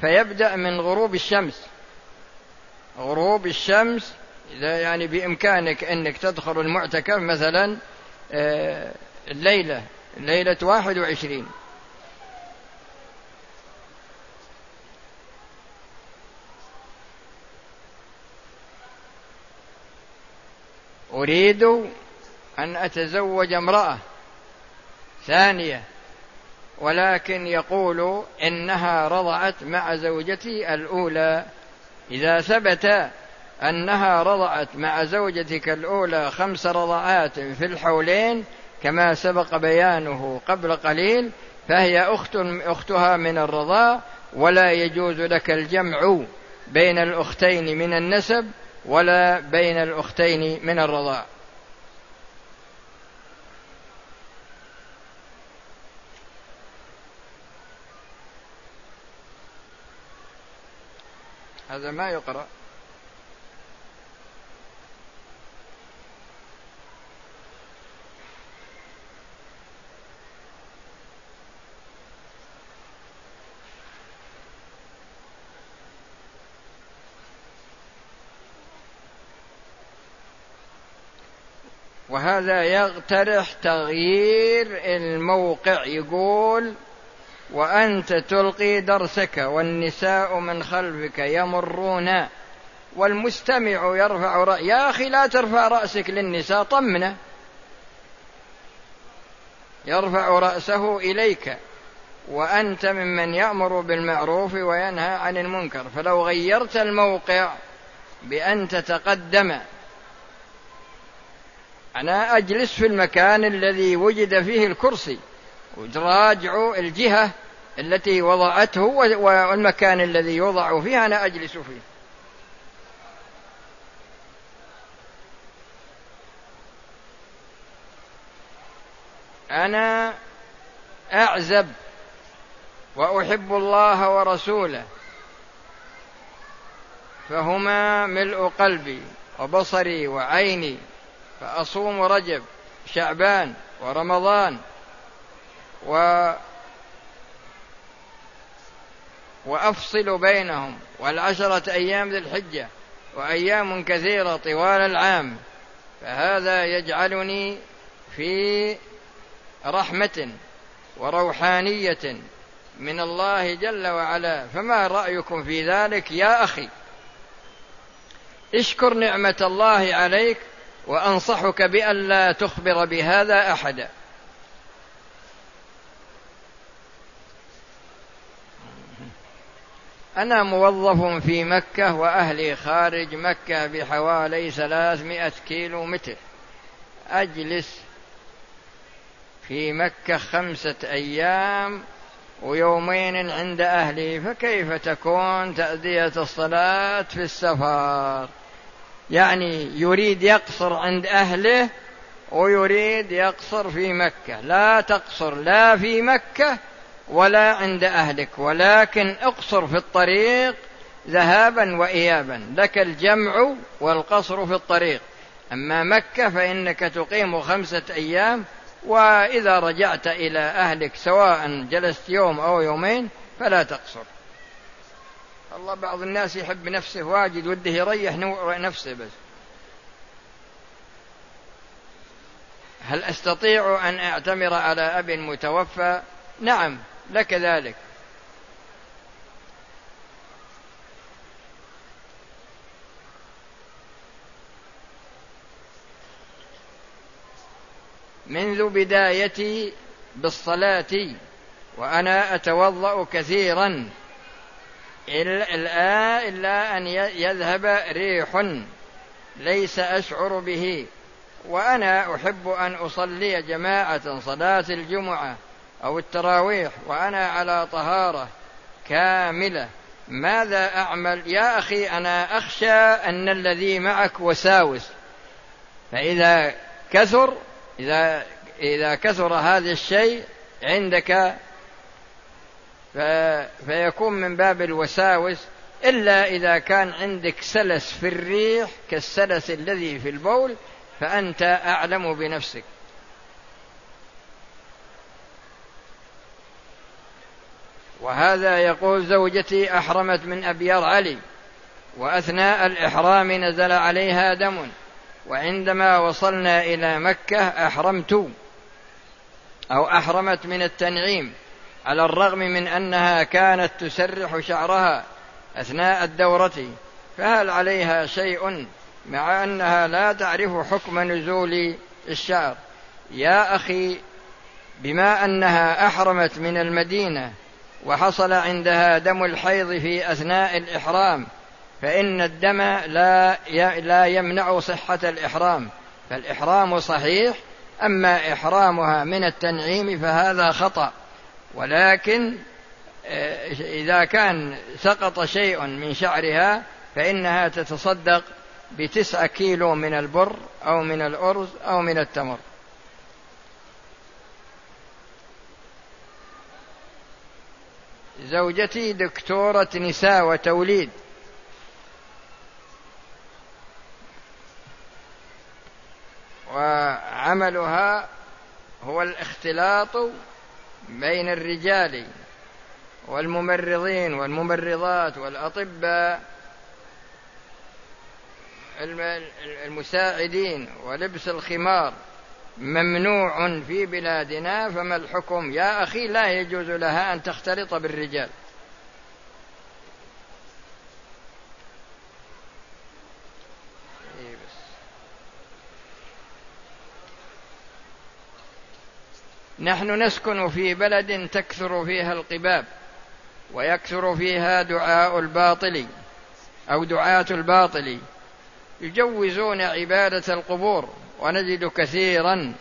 فيبدأ من غروب الشمس. غروب الشمس إذا يعني بإمكانك أنك تدخل المعتكف مثلا آه، الليلة ليلة واحد وعشرين. أريد أن أتزوج امرأة ثانية. ولكن يقول إنها رضعت مع زوجتي الأولى. إذا ثبت أنها رضعت مع زوجتك الأولى خمس رضعات في الحولين كما سبق بيانه قبل قليل فهي أخت أختها من الرضاع ولا يجوز لك الجمع بين الأختين من النسب ولا بين الأختين من الرضاع. هذا ما يقرأ. وهذا يقترح تغيير الموقع يقول وأنت تلقي درسك والنساء من خلفك يمرون والمستمع يرفع رأس يا أخي لا ترفع رأسك للنساء طمنه يرفع رأسه إليك. وأنت ممن يأمر بالمعروف وينهى عن المنكر. فلو غيرت الموقع بأن تتقدم. أنا أجلس في المكان الذي وجد فيه الكرسي. وتراجع الجهة التي وضعته والمكان الذي يوضع فيه أنا أجلس فيه. أنا أعزب وأحب الله ورسوله فهما ملء قلبي وبصري وعيني فأصوم رجب شعبان ورمضان و وأفصل بينهم والعشرة أيام ذي الحجة وأيام كثيرة طوال العام فهذا يجعلني في رحمة وروحانية من الله جل وعلا. فما رأيكم في ذلك يا أخي؟ اشكر نعمة الله عليك وأنصحك بألا تخبر بهذا أحدا. أنا موظف في مكة وأهلي خارج مكة بحوالي ثلاثمائة كيلو متر أجلس في مكة خمسة أيام ويومين عند أهلي فكيف تكون تأدية الصلاة في السفر؟ يعني يريد يقصر عند أهله ويريد يقصر في مكة. لا تقصر لا في مكة ولا عند أهلك ولكن اقصر في الطريق ذهابا وإيابا لك الجمع والقصر في الطريق. أما مكة فإنك تقيم خمسة أيام وإذا رجعت إلى أهلك سواء جلست يوم أو يومين فلا تقصر. الله بعض الناس يحب نفسه واجد وده يريح نفسه بس. هل أستطيع أن أعتمر على أب متوفى؟ نعم. لك ذلك. منذ بدايتي بالصلاة وأنا أتوضأ كثيرا إلا, إلا أن يذهب ريح ليس أشعر به وأنا أحب أن أصلي جماعة صلاة الجمعة. أو التراويح وأنا على طهارة كاملة. ماذا أعمل؟ يا أخي أنا أخشى أن الذي معك وساوس. فإذا كثر إذا إذا كثر هذا الشيء عندك فيكون من باب الوساوس. إلا إذا كان عندك سلس في الريح كالسلس الذي في البول فأنت أعلم بنفسك. وهذا يقول زوجتي أحرمت من أبيار علي وأثناء الإحرام نزل عليها دم وعندما وصلنا إلى مكة أحرمت أو أحرمت من التنعيم على الرغم من أنها كانت تسرح شعرها أثناء الدورة فهل عليها شيء مع أنها لا تعرف حكم نزول الشعر؟ يا أخي بما أنها أحرمت من المدينة وحصل عندها دم الحيض في أثناء الإحرام فإن الدم لا لا يمنع صحة الإحرام. فالإحرام صحيح أما إحرامها من التنعيم فهذا خطأ. ولكن آه، إذا كان سقط شيء من شعرها فإنها تتصدق بتسعة كيلو من البر أو من الأرز أو من التمر. زوجتي دكتورة نساء وتوليد. وعملها هو الاختلاط بين الرجال والممرضين والممرضات والأطباء المساعدين ولبس الخمار. ممنوع في بلادنا فما الحكم؟ يا أخي لا يجوز لها أن تختلط بالرجال. نحن نسكن في بلد تكثر فيها القباب ويكثر فيها دعاء الباطل أو دعاة الباطل يجوزون عبادة القبور. ونجد كثيرا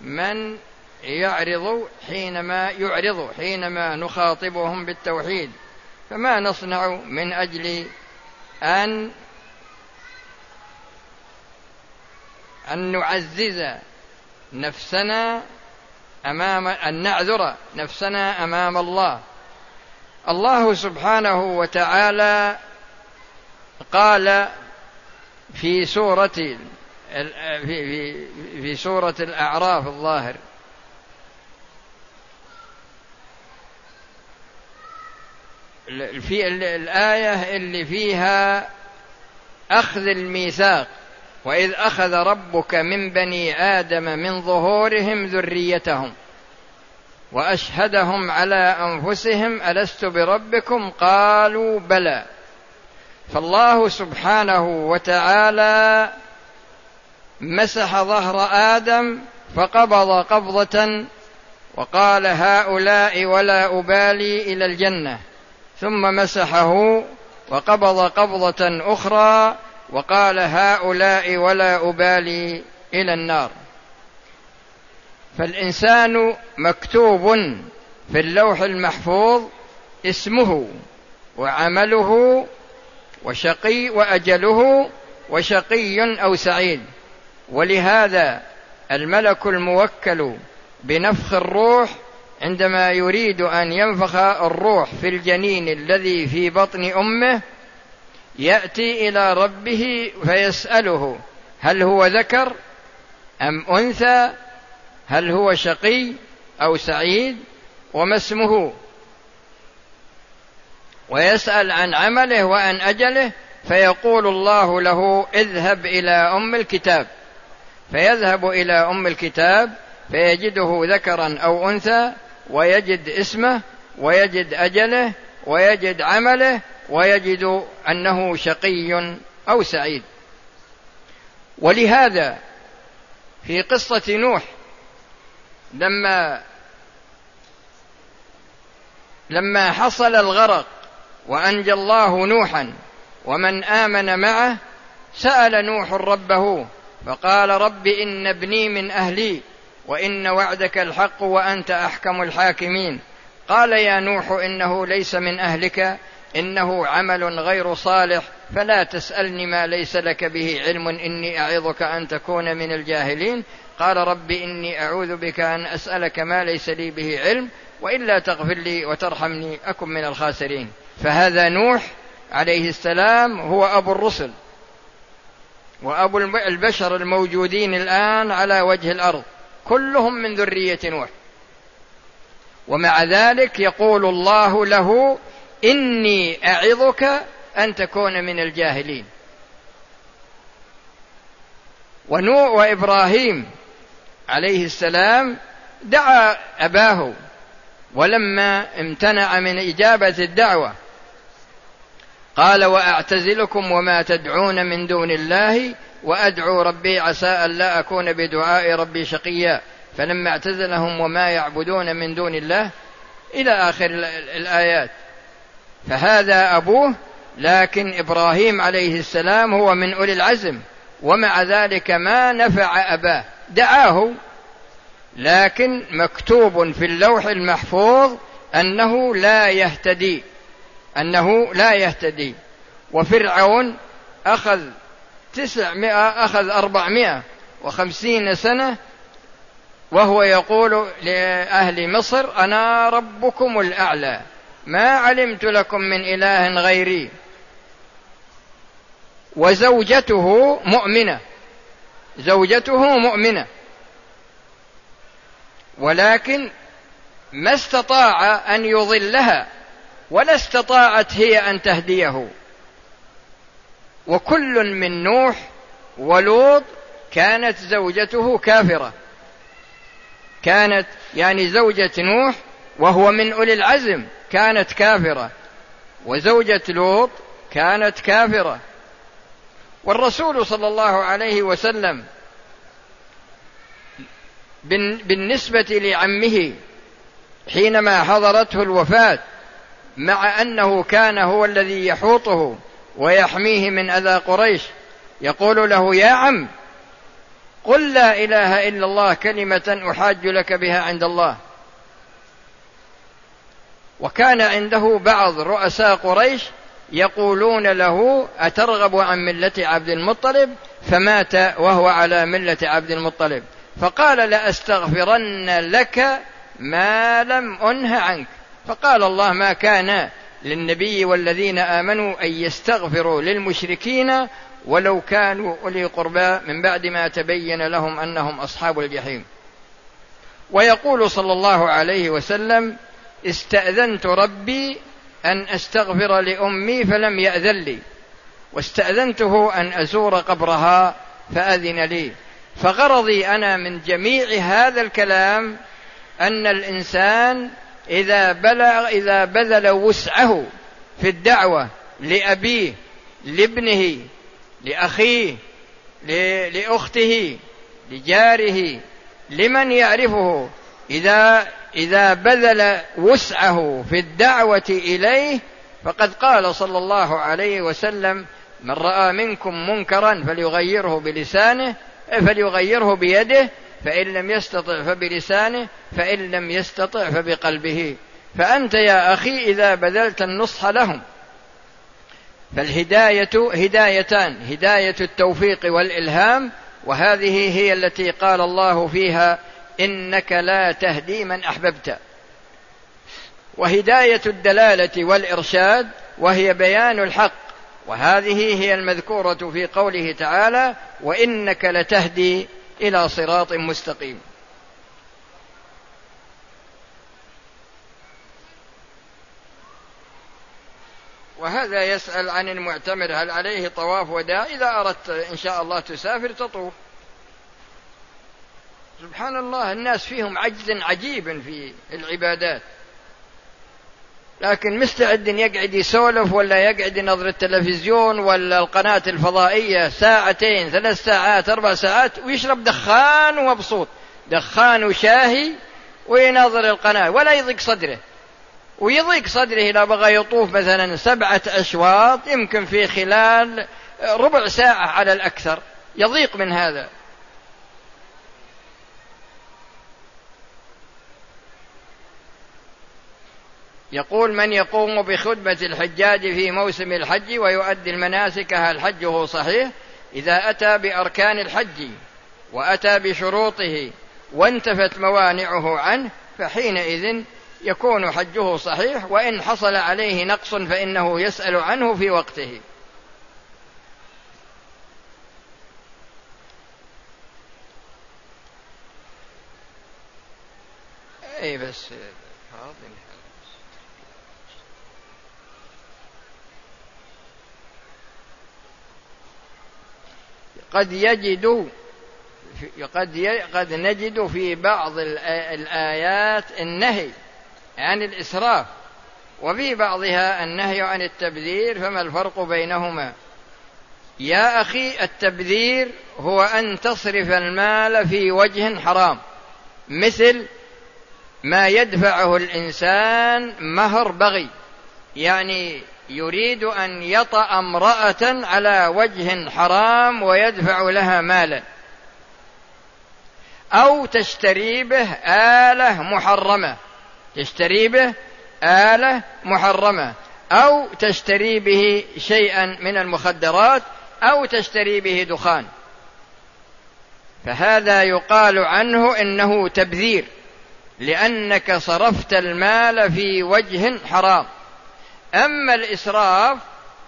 من يعرض حينما يعرض حينما نخاطبهم بالتوحيد. فما نصنع من أجل أن أن نعزز نفسنا أمام أن نعذر نفسنا أمام الله. الله سبحانه وتعالى قال في سورة في في في سورة الأعراف الظاهر. في الآية اللي فيها أخذ الميثاق وإذ أخذ ربك من بني آدم من ظهورهم ذريتهم وأشهدهم على أنفسهم ألست بربكم؟ قالوا بلى. فالله سبحانه وتعالى مسح ظهر آدم فقبض قبضة وقال هؤلاء ولا أبالي إلى الجنة. ثم مسحه وقبض قبضة أخرى وقال هؤلاء ولا أبالي إلى النار. فالإنسان مكتوب في اللوح المحفوظ اسمه وعمله وشقي وأجله وشقي أو سعيد. ولهذا الملك الموكل بنفخ الروح عندما يريد أن ينفخ الروح في الجنين الذي في بطن أمه يأتي إلى ربه فيسأله هل هو ذكر أم أنثى هل هو شقي أو سعيد وما اسمه. ويسأل عن عمله وعن أجله فيقول الله له اذهب إلى أم الكتاب. فيذهب إلى أم الكتاب فيجده ذكرا أو أنثى ويجد اسمه ويجد أجله ويجد عمله ويجد أنه شقي أو سعيد. ولهذا في قصة نوح لما لما حصل الغرق وأنجى الله نوحا ومن آمن معه سأل نوح ربه فقال رب إن ابني من أهلي وإن وعدك الحق وأنت أحكم الحاكمين. قال يا نوح إنه ليس من أهلك إنه عمل غير صالح فلا تسألني ما ليس لك به علم إني أعظك أن تكون من الجاهلين. قال رب إني أعوذ بك أن أسألك ما ليس لي به علم وإلا تغفر لي وترحمني أكن من الخاسرين. فهذا نوح عليه السلام هو أبو الرسل. وأبو البشر الموجودين الآن على وجه الأرض كلهم من ذرية نوح. ومع ذلك يقول الله له إني أعظك أن تكون من الجاهلين. ونوح وإبراهيم عليه السلام دعا أباه ولما امتنع من إجابة الدعوة قال وأعتزلكم وما تدعون من دون الله وأدعو ربي عسى أن لا أكون بدعاء ربي شقيا. فلما اعتزلهم وما يعبدون من دون الله إلى آخر الآيات. فهذا أبوه لكن إبراهيم عليه السلام هو من أولي العزم ومع ذلك ما نفع أباه. دعاه لكن مكتوب في اللوح المحفوظ أنه لا يهتدي. أنه لا يهتدي. وفرعون أخذ تسعمائة أخذ أربعمائة وخمسين سنة وهو يقول لأهل مصر أنا ربكم الأعلى. ما علمت لكم من إله غيري. وزوجته مؤمنة. زوجته مؤمنة. ولكن ما استطاع أن يضلها. ولا استطاعت هي أن تهديه. وكل من نوح ولوط كانت زوجته كافرة. كانت يعني زوجة نوح وهو من أولي العزم كانت كافرة. وزوجة لوط كانت كافرة. والرسول صلى الله عليه وسلم بالنسبة لعمه حينما حضرته الوفاة مع أنه كان هو الذي يحوطه ويحميه من أذى قريش. يقول له يا عم قل لا إله إلا الله كلمة أحاج لك بها عند الله. وكان عنده بعض رؤساء قريش يقولون له أترغب عن ملة عبد المطلب فمات وهو على ملة عبد المطلب. فقال لأستغفرن لك ما لم أنه عنك. فقال الله ما كان للنبي والذين آمنوا أن يستغفروا للمشركين ولو كانوا أولي قربى من بعد ما تبين لهم أنهم أصحاب الجحيم. ويقول صلى الله عليه وسلم استأذنت ربي أن أستغفر لأمي فلم يأذن لي واستأذنته أن أزور قبرها فأذن لي. فغرضي أنا من جميع هذا الكلام أن الإنسان إذا بلغ إذا بذل وسعه في الدعوة لأبيه لابنه لأخيه لأخته لجاره لمن يعرفه إذا إذا بذل وسعه في الدعوة إليه فقد قال صلى الله عليه وسلم من رأى منكم منكرا فليغيره بلسانه فليغيره بيده فإن لم يستطع فبلسانه فإن لم يستطع فبقلبه. فأنت يا أخي إذا بذلت النصح لهم. فالهداية هدايتان هداية التوفيق والإلهام وهذه هي التي قال الله فيها إنك لا تهدي من أحببت. وهداية الدلالة والإرشاد وهي بيان الحق. وهذه هي المذكورة في قوله تعالى وإنك لتهدي إلى صراط مستقيم. وهذا يسأل عن المعتمر هل عليه طواف وداع؟ إذا أردت إن شاء الله تسافر تطوف. سبحان الله الناس فيهم عجز عجيب في العبادات. لكن مستعد يقعد يسولف ولا يقعد ينظر التلفزيون ولا القناة الفضائية ساعتين ثلاث ساعات أربع ساعات ويشرب دخان ومبسوط دخان وشاهي ويناظر القناة ولا يضيق صدره. ويضيق صدره إذا بغى يطوف مثلا سبعة أشواط يمكن في خلال ربع ساعة على الأكثر. يضيق من هذا. يقول من يقوم بخدمة الحجاج في موسم الحج ويؤدي المناسك هل حجه صحيح؟ إذا أتى بأركان الحج وأتى بشروطه وانتفت موانعه عنه فحينئذ يكون حجه صحيح وإن حصل عليه نقص فإنه يسأل عنه في وقته. اي بس. قد يجد قد قد نجد في بعض الآيات النهي عن الإسراف وفي بعضها النهي عن التبذير فما الفرق بينهما؟ يا أخي التبذير هو أن تصرف المال في وجه حرام مثل ما يدفعه الإنسان مهر بغي يعني يريد أن يطأ امرأة على وجه حرام ويدفع لها مالا. أو تشتري به آلة محرمة. تشتري به آلة محرمة. أو تشتري به شيئا من المخدرات أو تشتري به دخان. فهذا يقال عنه إنه تبذير. لأنك صرفت المال في وجه حرام. أما الإسراف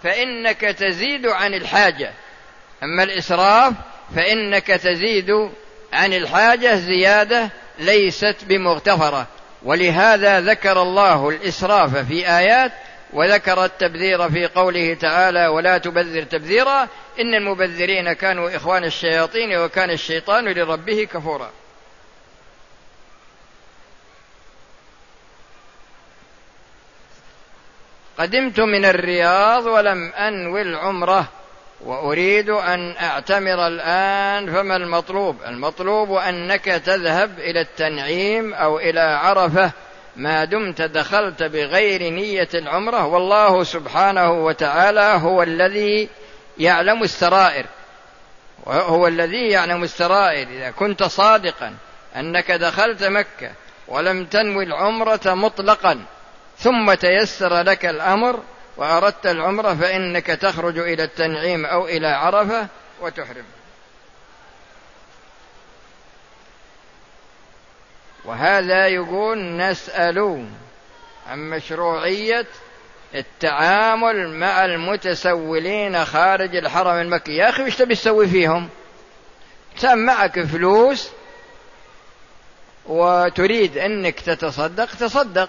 فإنك تزيد عن الحاجة. أما الإسراف فإنك تزيد عن الحاجة زيادة ليست بمغتفرة. ولهذا ذكر الله الإسراف في آيات وذكر التبذير في قوله تعالى ولا تبذر تبذيرا إن المبذرين كانوا إخوان الشياطين وكان الشيطان لربه كفورا. قدمت من الرياض ولم أنوي العمرة وأريد أن أعتمر الآن فما المطلوب؟ المطلوب أنك تذهب إلى التنعيم أو إلى عرفة. ما دمت دخلت بغير نية العمرة؟ والله سبحانه وتعالى هو الذي يعلم السرائر. هو الذي يعلم السرائر. إذا كنت صادقا أنك دخلت مكة ولم تنوي العمرة مطلقا ثم تيسر لك الأمر وأردت العمرة فإنك تخرج إلى التنعيم أو إلى عرفة وتحرم. وهذا يقول نسأل عن مشروعية التعامل مع المتسولين خارج الحرم المكي. يا أخي وش تبي تسوي فيهم؟ كان معك فلوس وتريد إنك تتصدق تصدق.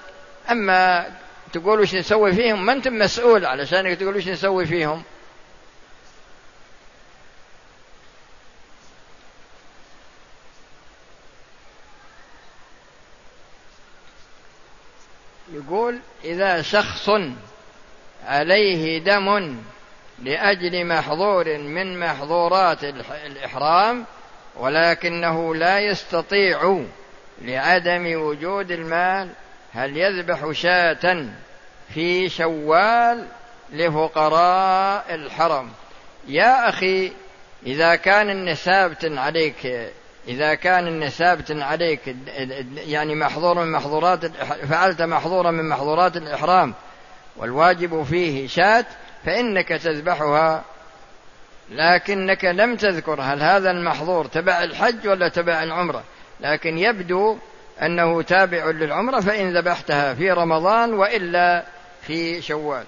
أما تقول وش نسوي فيهم ما أنت مسؤول علشان تقول وش نسوي فيهم. يقول إذا شخص عليه دم لأجل محظور من محظورات الإحرام ولكنه لا يستطيع لعدم وجود المال هل يذبح شاة في شوال لفقراء الحرم؟ يا أخي إذا كان النساب عليك إذا كان النساب عليك يعني محظور من محظورات فعلت محظورا من محظورات الإحرام والواجب فيه شاة فإنك تذبحها لكنك لم تذكر هل هذا المحظور تبع الحج ولا تبع العمرة. لكن يبدو أنه تابع للعمرة فإن ذبحتها في رمضان وإلا في شوال.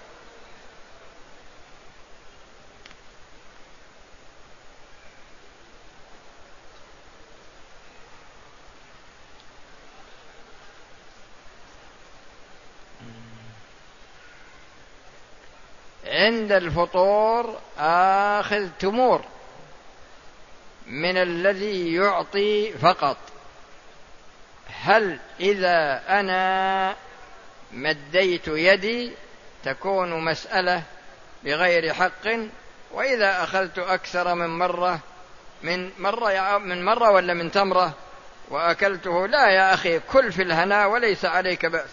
عند الفطور آخذ تمور من الذي يعطي فقط. هل إذا أنا مديت يدي تكون مسألة بغير حق؟ وإذا أخذت أكثر من مرة من مرة من مرة ولا من تمرة وأكلته لا يا أخي كل في الهنا وليس عليك بأس.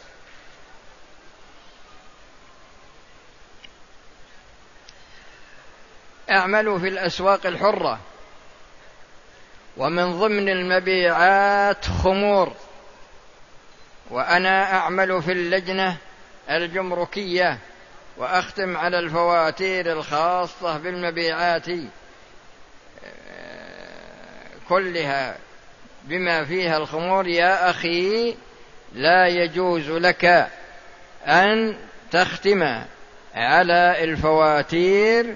اعملوا في الأسواق الحرة ومن ضمن المبيعات خمور. وأنا أعمل في اللجنة الجمركية وأختم على الفواتير الخاصة بالمبيعات كلها بما فيها الخمور. يا أخي لا يجوز لك أن تختم على الفواتير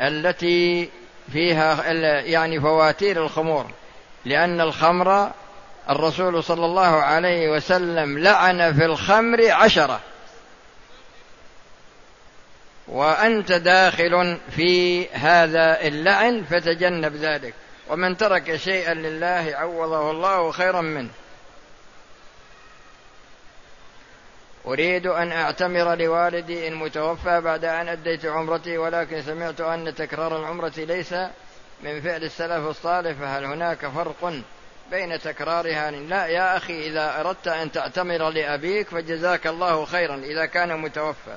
التي فيها يعني فواتير الخمور لأن الخمر الرسول صلى الله عليه وسلم لعن في الخمر عشرة. وأنت داخل في هذا اللعن فتجنب ذلك. ومن ترك شيئا لله عوضه الله خيرا منه. أريد أن أعتمر لوالدي المتوفى بعد أن أديت عمرتي ولكن سمعت أن تكرار العمرة ليس من فعل السلف الصالح فهل هناك فرق؟ بين تكرارها لا يا أخي إذا أردت أن تعتمر لأبيك فجزاك الله خيرا إذا كان متوفى.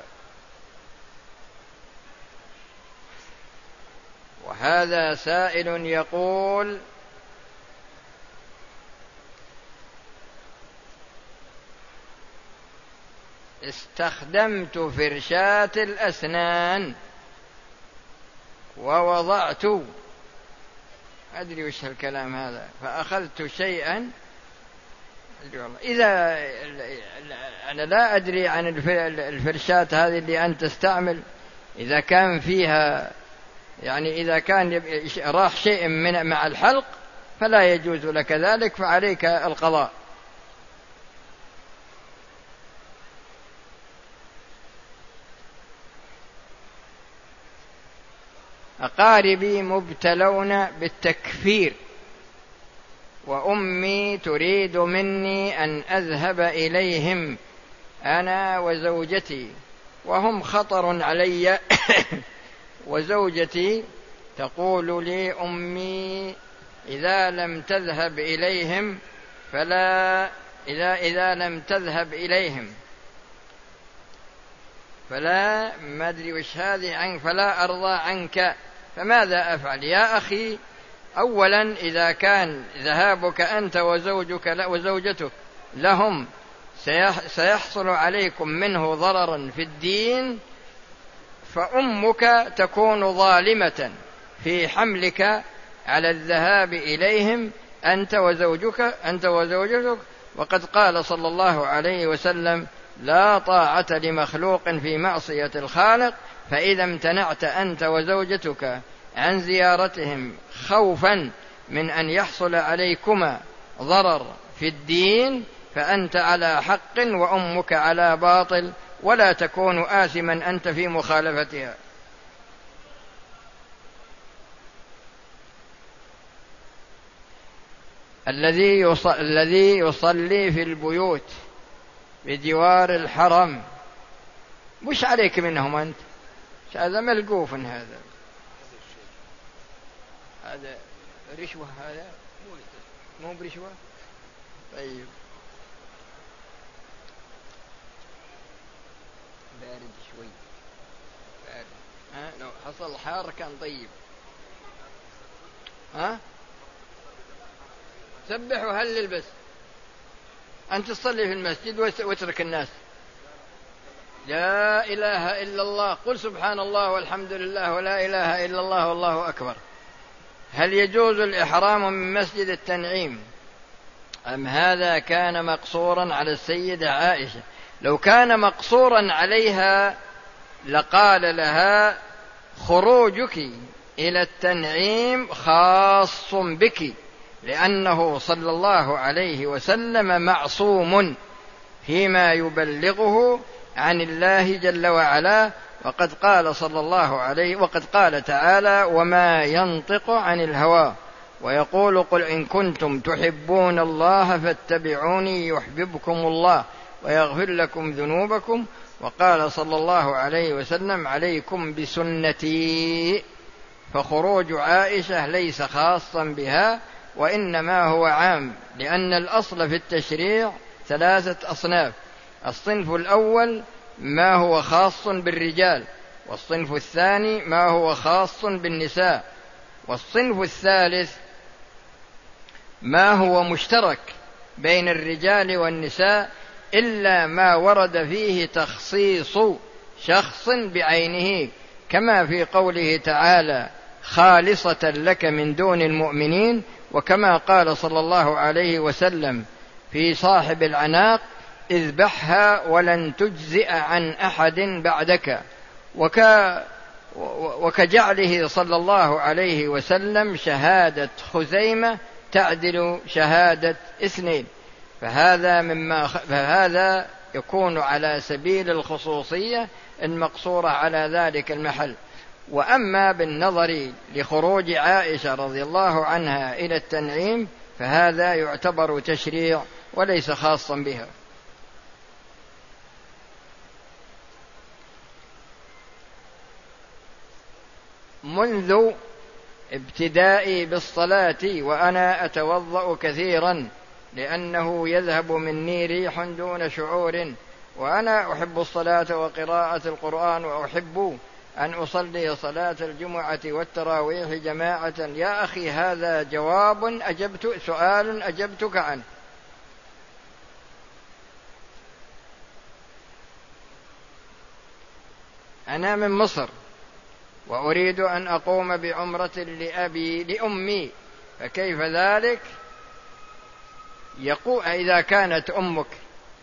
وهذا سائل يقول استخدمت فرشاة الأسنان ووضعت أدري وش الكلام هذا. فأخذت شيئا. إذا أنا لا أدري عن الفرشات هذه اللي أنت تستعمل. إذا كان فيها يعني إذا كان راح شيء من مع الحلق فلا يجوز لك ذلك فعليك القضاء. أقاربي مبتلون بالتكفير وأمي تريد مني أن أذهب إليهم أنا وزوجتي وهم خطر علي. وزوجتي تقول لي أمي إذا لم تذهب إليهم فلا إذا إذا لم تذهب إليهم. فلا ما أدري وش هذه عنك فلا أرضى عنك. فماذا أفعل؟ يا أخي أولا إذا كان ذهابك أنت وزوجك وزوجتك لهم سيحصل عليكم منه ضررا في الدين فأمك تكون ظالمة في حملك على الذهاب إليهم أنت وزوجك أنت وزوجتك. وقد قال صلى الله عليه وسلم لا طاعة لمخلوق في معصية الخالق فإذا امتنعت أنت وزوجتك عن زيارتهم خوفا من أن يحصل عليكما ضرر في الدين فأنت على حق وأمك على باطل ولا تكون آثما أنت في مخالفتها. الذي يصلي الذي يصلي في البيوت بجوار الحرم وش عليك منهم أنت. هذا ملقوف هذا. هذا رشوة هذا؟ مو برشوة؟ طيب. بارد شوي. بارد. ها؟ لو حصل حار كان طيب. ها؟ سبح وهلل بس أنت تصلي في المسجد واترك الناس. لا إله إلا الله. قل سبحان الله والحمد لله ولا إله إلا الله والله أكبر. هل يجوز الإحرام من مسجد التنعيم؟ أم هذا كان مقصورا على السيدة عائشة؟ لو كان مقصورا عليها لقال لها خروجك إلى التنعيم خاص بك لأنه صلى الله عليه وسلم معصوم فيما يبلغه عن الله جل وعلا وقد قال صلى الله عليه وقد قال تعالى وما ينطق عن الهوى ويقول قل إن كنتم تحبون الله فاتبعوني يحببكم الله ويغفر لكم ذنوبكم وقال صلى الله عليه وسلم عليكم بسنتي فخروج عائشة ليس خاصا بها وإنما هو عام لأن الأصل في التشريع ثلاثة أصناف. الصنف الأول ما هو خاص بالرجال والصنف الثاني ما هو خاص بالنساء والصنف الثالث ما هو مشترك بين الرجال والنساء إلا ما ورد فيه تخصيص شخص بعينه كما في قوله تعالى خالصة لك من دون المؤمنين وكما قال صلى الله عليه وسلم في صاحب العناق اذبحها ولن تجزئ عن أحد بعدك. وك وكجعله صلى الله عليه وسلم شهادة خزيمة تعدل شهادة اثنين. فهذا مما فهذا يكون على سبيل الخصوصية المقصورة على ذلك المحل. وأما بالنظر لخروج عائشة رضي الله عنها إلى التنعيم فهذا يعتبر تشريع وليس خاصا بها. منذ ابتدائي بالصلاة وأنا أتوضأ كثيرا لأنه يذهب مني ريح دون شعور. وأنا أحب الصلاة وقراءة القرآن وأحب أن أصلي صلاة الجمعة والتراويح جماعة. يا أخي هذا جواب أجبت سؤال أجبتك عنه. أنا من مصر. وأريد أن أقوم بعمرة لأبي لأمي. فكيف ذلك؟ يقول إذا كانت أمك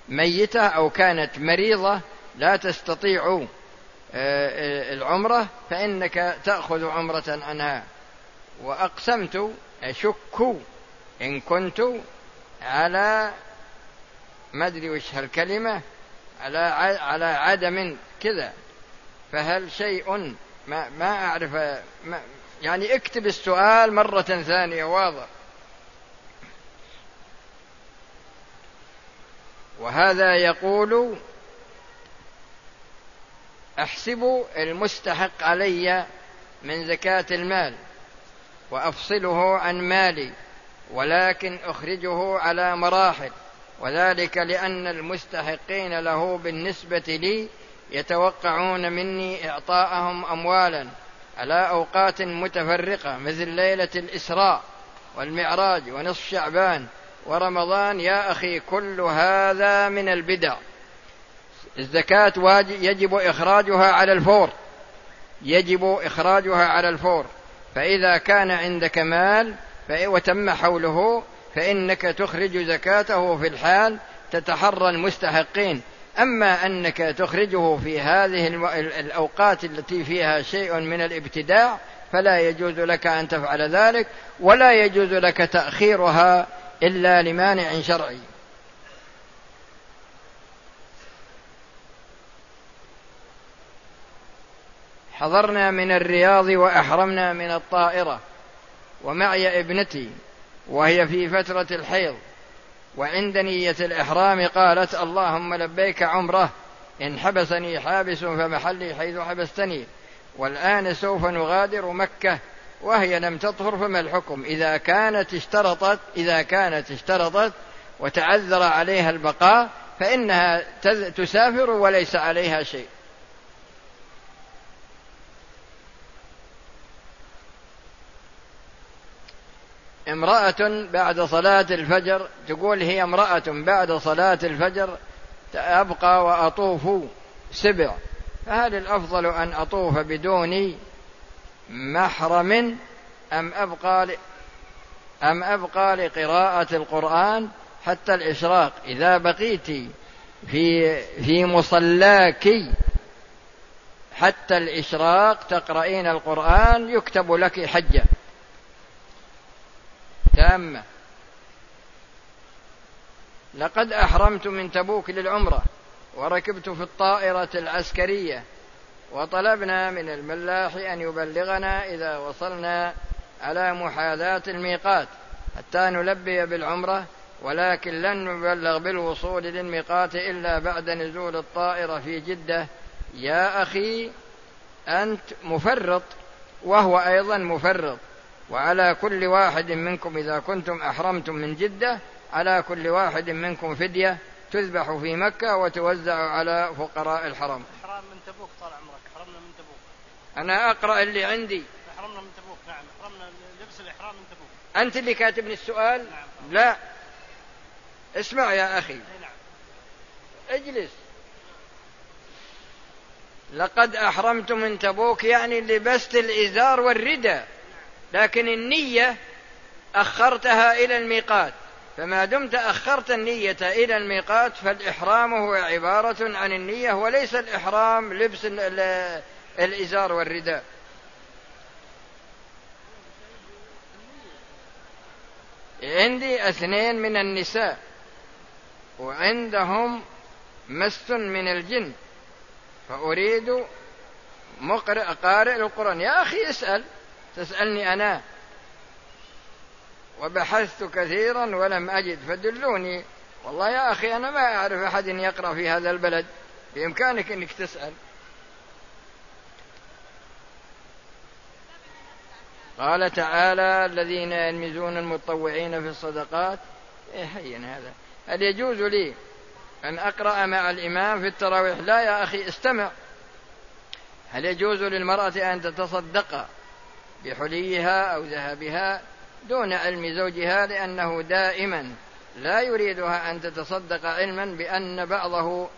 ميتة أو كانت مريضة لا تستطيع آه، آه، العمرة فإنك تأخذ عمرة عنها. وأقسمت أشك إن كنت على ما أدري وش هالكلمة على على عدم كذا. فهل شيء ما ما أعرف ما يعني اكتب السؤال مرة ثانية واضح. وهذا يقول أحسب المستحق علي من زكاة المال وأفصله عن مالي ولكن أخرجه على مراحل وذلك لأن المستحقين له بالنسبة لي يتوقعون مني إعطاءهم اموالا على أوقات متفرقة مثل ليلة الإسراء والمعراج ونصف شعبان ورمضان. يا أخي كل هذا من البدع. الزكاة واجب يجب إخراجها على الفور. يجب إخراجها على الفور. فإذا كان عندك مال وتم حوله فإنك تخرج زكاته في الحال تتحرى المستحقين. أما أنك تخرجه في هذه الأوقات التي فيها شيء من الابتداع فلا يجوز لك أن تفعل ذلك ولا يجوز لك تأخيرها إلا لمانع شرعي. حضرنا من الرياض وأحرمنا من الطائرة ومعي ابنتي وهي في فترة الحيض. وعند نية الإحرام قالت اللهم لبيك عمره إن حبسني حابس فمحلي حيث حبستني والآن سوف نغادر مكة وهي لم تطهر فما الحكم؟ إذا كانت اشترطت إذا كانت اشترطت وتعذر عليها البقاء فإنها تسافر وليس عليها شيء. امرأة بعد صلاة الفجر تقول هي امرأة بعد صلاة الفجر أبقى وأطوف سبع فهل الأفضل أن أطوف بدون محرم أم أبقى. أم أبقى لقراءة القرآن حتى الإشراق إذا بقيت في في مصلاك حتى الإشراق تقرأين القرآن يكتب لك حجة تامة. لقد أحرمت من تبوك للعمرة وركبت في الطائرة العسكرية وطلبنا من الملاح أن يبلغنا إذا وصلنا على محاذاة الميقات حتى نلبي بالعمرة ولكن لن نبلغ بالوصول للميقات إلا بعد نزول الطائرة في جدة. يا أخي أنت مفرط وهو أيضا مفرط. وعلى كل واحد منكم إذا كنتم أحرمتم من جدة على كل واحد منكم فدية تذبح في مكة وتوزع على فقراء الحرم. إحرام من تبوك طال عمرك حرمنا من تبوك. أنا أقرأ اللي عندي. حرمنا من تبوك نعم. حرمنا لبس الإحرام من تبوك. أنت اللي كاتبني السؤال؟ نعم. لا. اسمع يا أخي. نعم. اجلس. لقد أحرمت من تبوك يعني لبست الإزار والردى لكن النية أخرتها إلى الميقات. فما دمت أخرت النية إلى الميقات فالإحرام هو عبارة عن النية وليس الإحرام لبس الإزار والرداء. عندي اثنين من النساء وعندهم مس من الجن. فأريد مقرئ قارئ القرآن. يا أخي اسأل. تسألني أنا. وبحثت كثيرا ولم أجد فدلوني. والله يا أخي أنا ما أعرف أحد يقرأ في هذا البلد. بإمكانك أنك تسأل. قال تعالى الذين يلمزون المتطوعين في الصدقات. إيه هين هذا. هل يجوز لي أن أقرأ مع الإمام في التراويح؟ لا يا أخي استمع. هل يجوز للمرأة أن تتصدق بحليها أو ذهبها دون علم زوجها لأنه دائما لا يريدها أن تتصدق علما بأن بعضه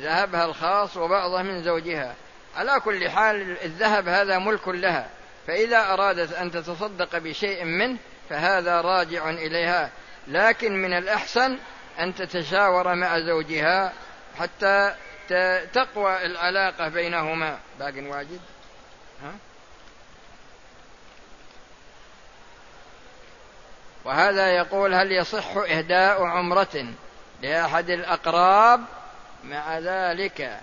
ذهبها الخاص وبعضه من زوجها. على كل حال الذهب هذا ملك لها فإذا أرادت أن تتصدق بشيء منه فهذا راجع إليها. لكن من الأحسن أن تتشاور مع زوجها حتى تقوى العلاقة بينهما. باق واجد؟ ها؟ وهذا يقول هل يصح إهداء عمرة لأحد الأقراب مع ذلك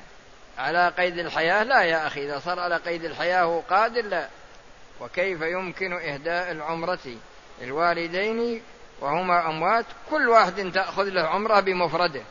على قيد الحياة؟ لا يا أخي إذا صار على قيد الحياة هو قادر لا. وكيف يمكن إهداء العمرة للوالدين وهما أموات؟ كل واحد تأخذ له عمرة بمفرده.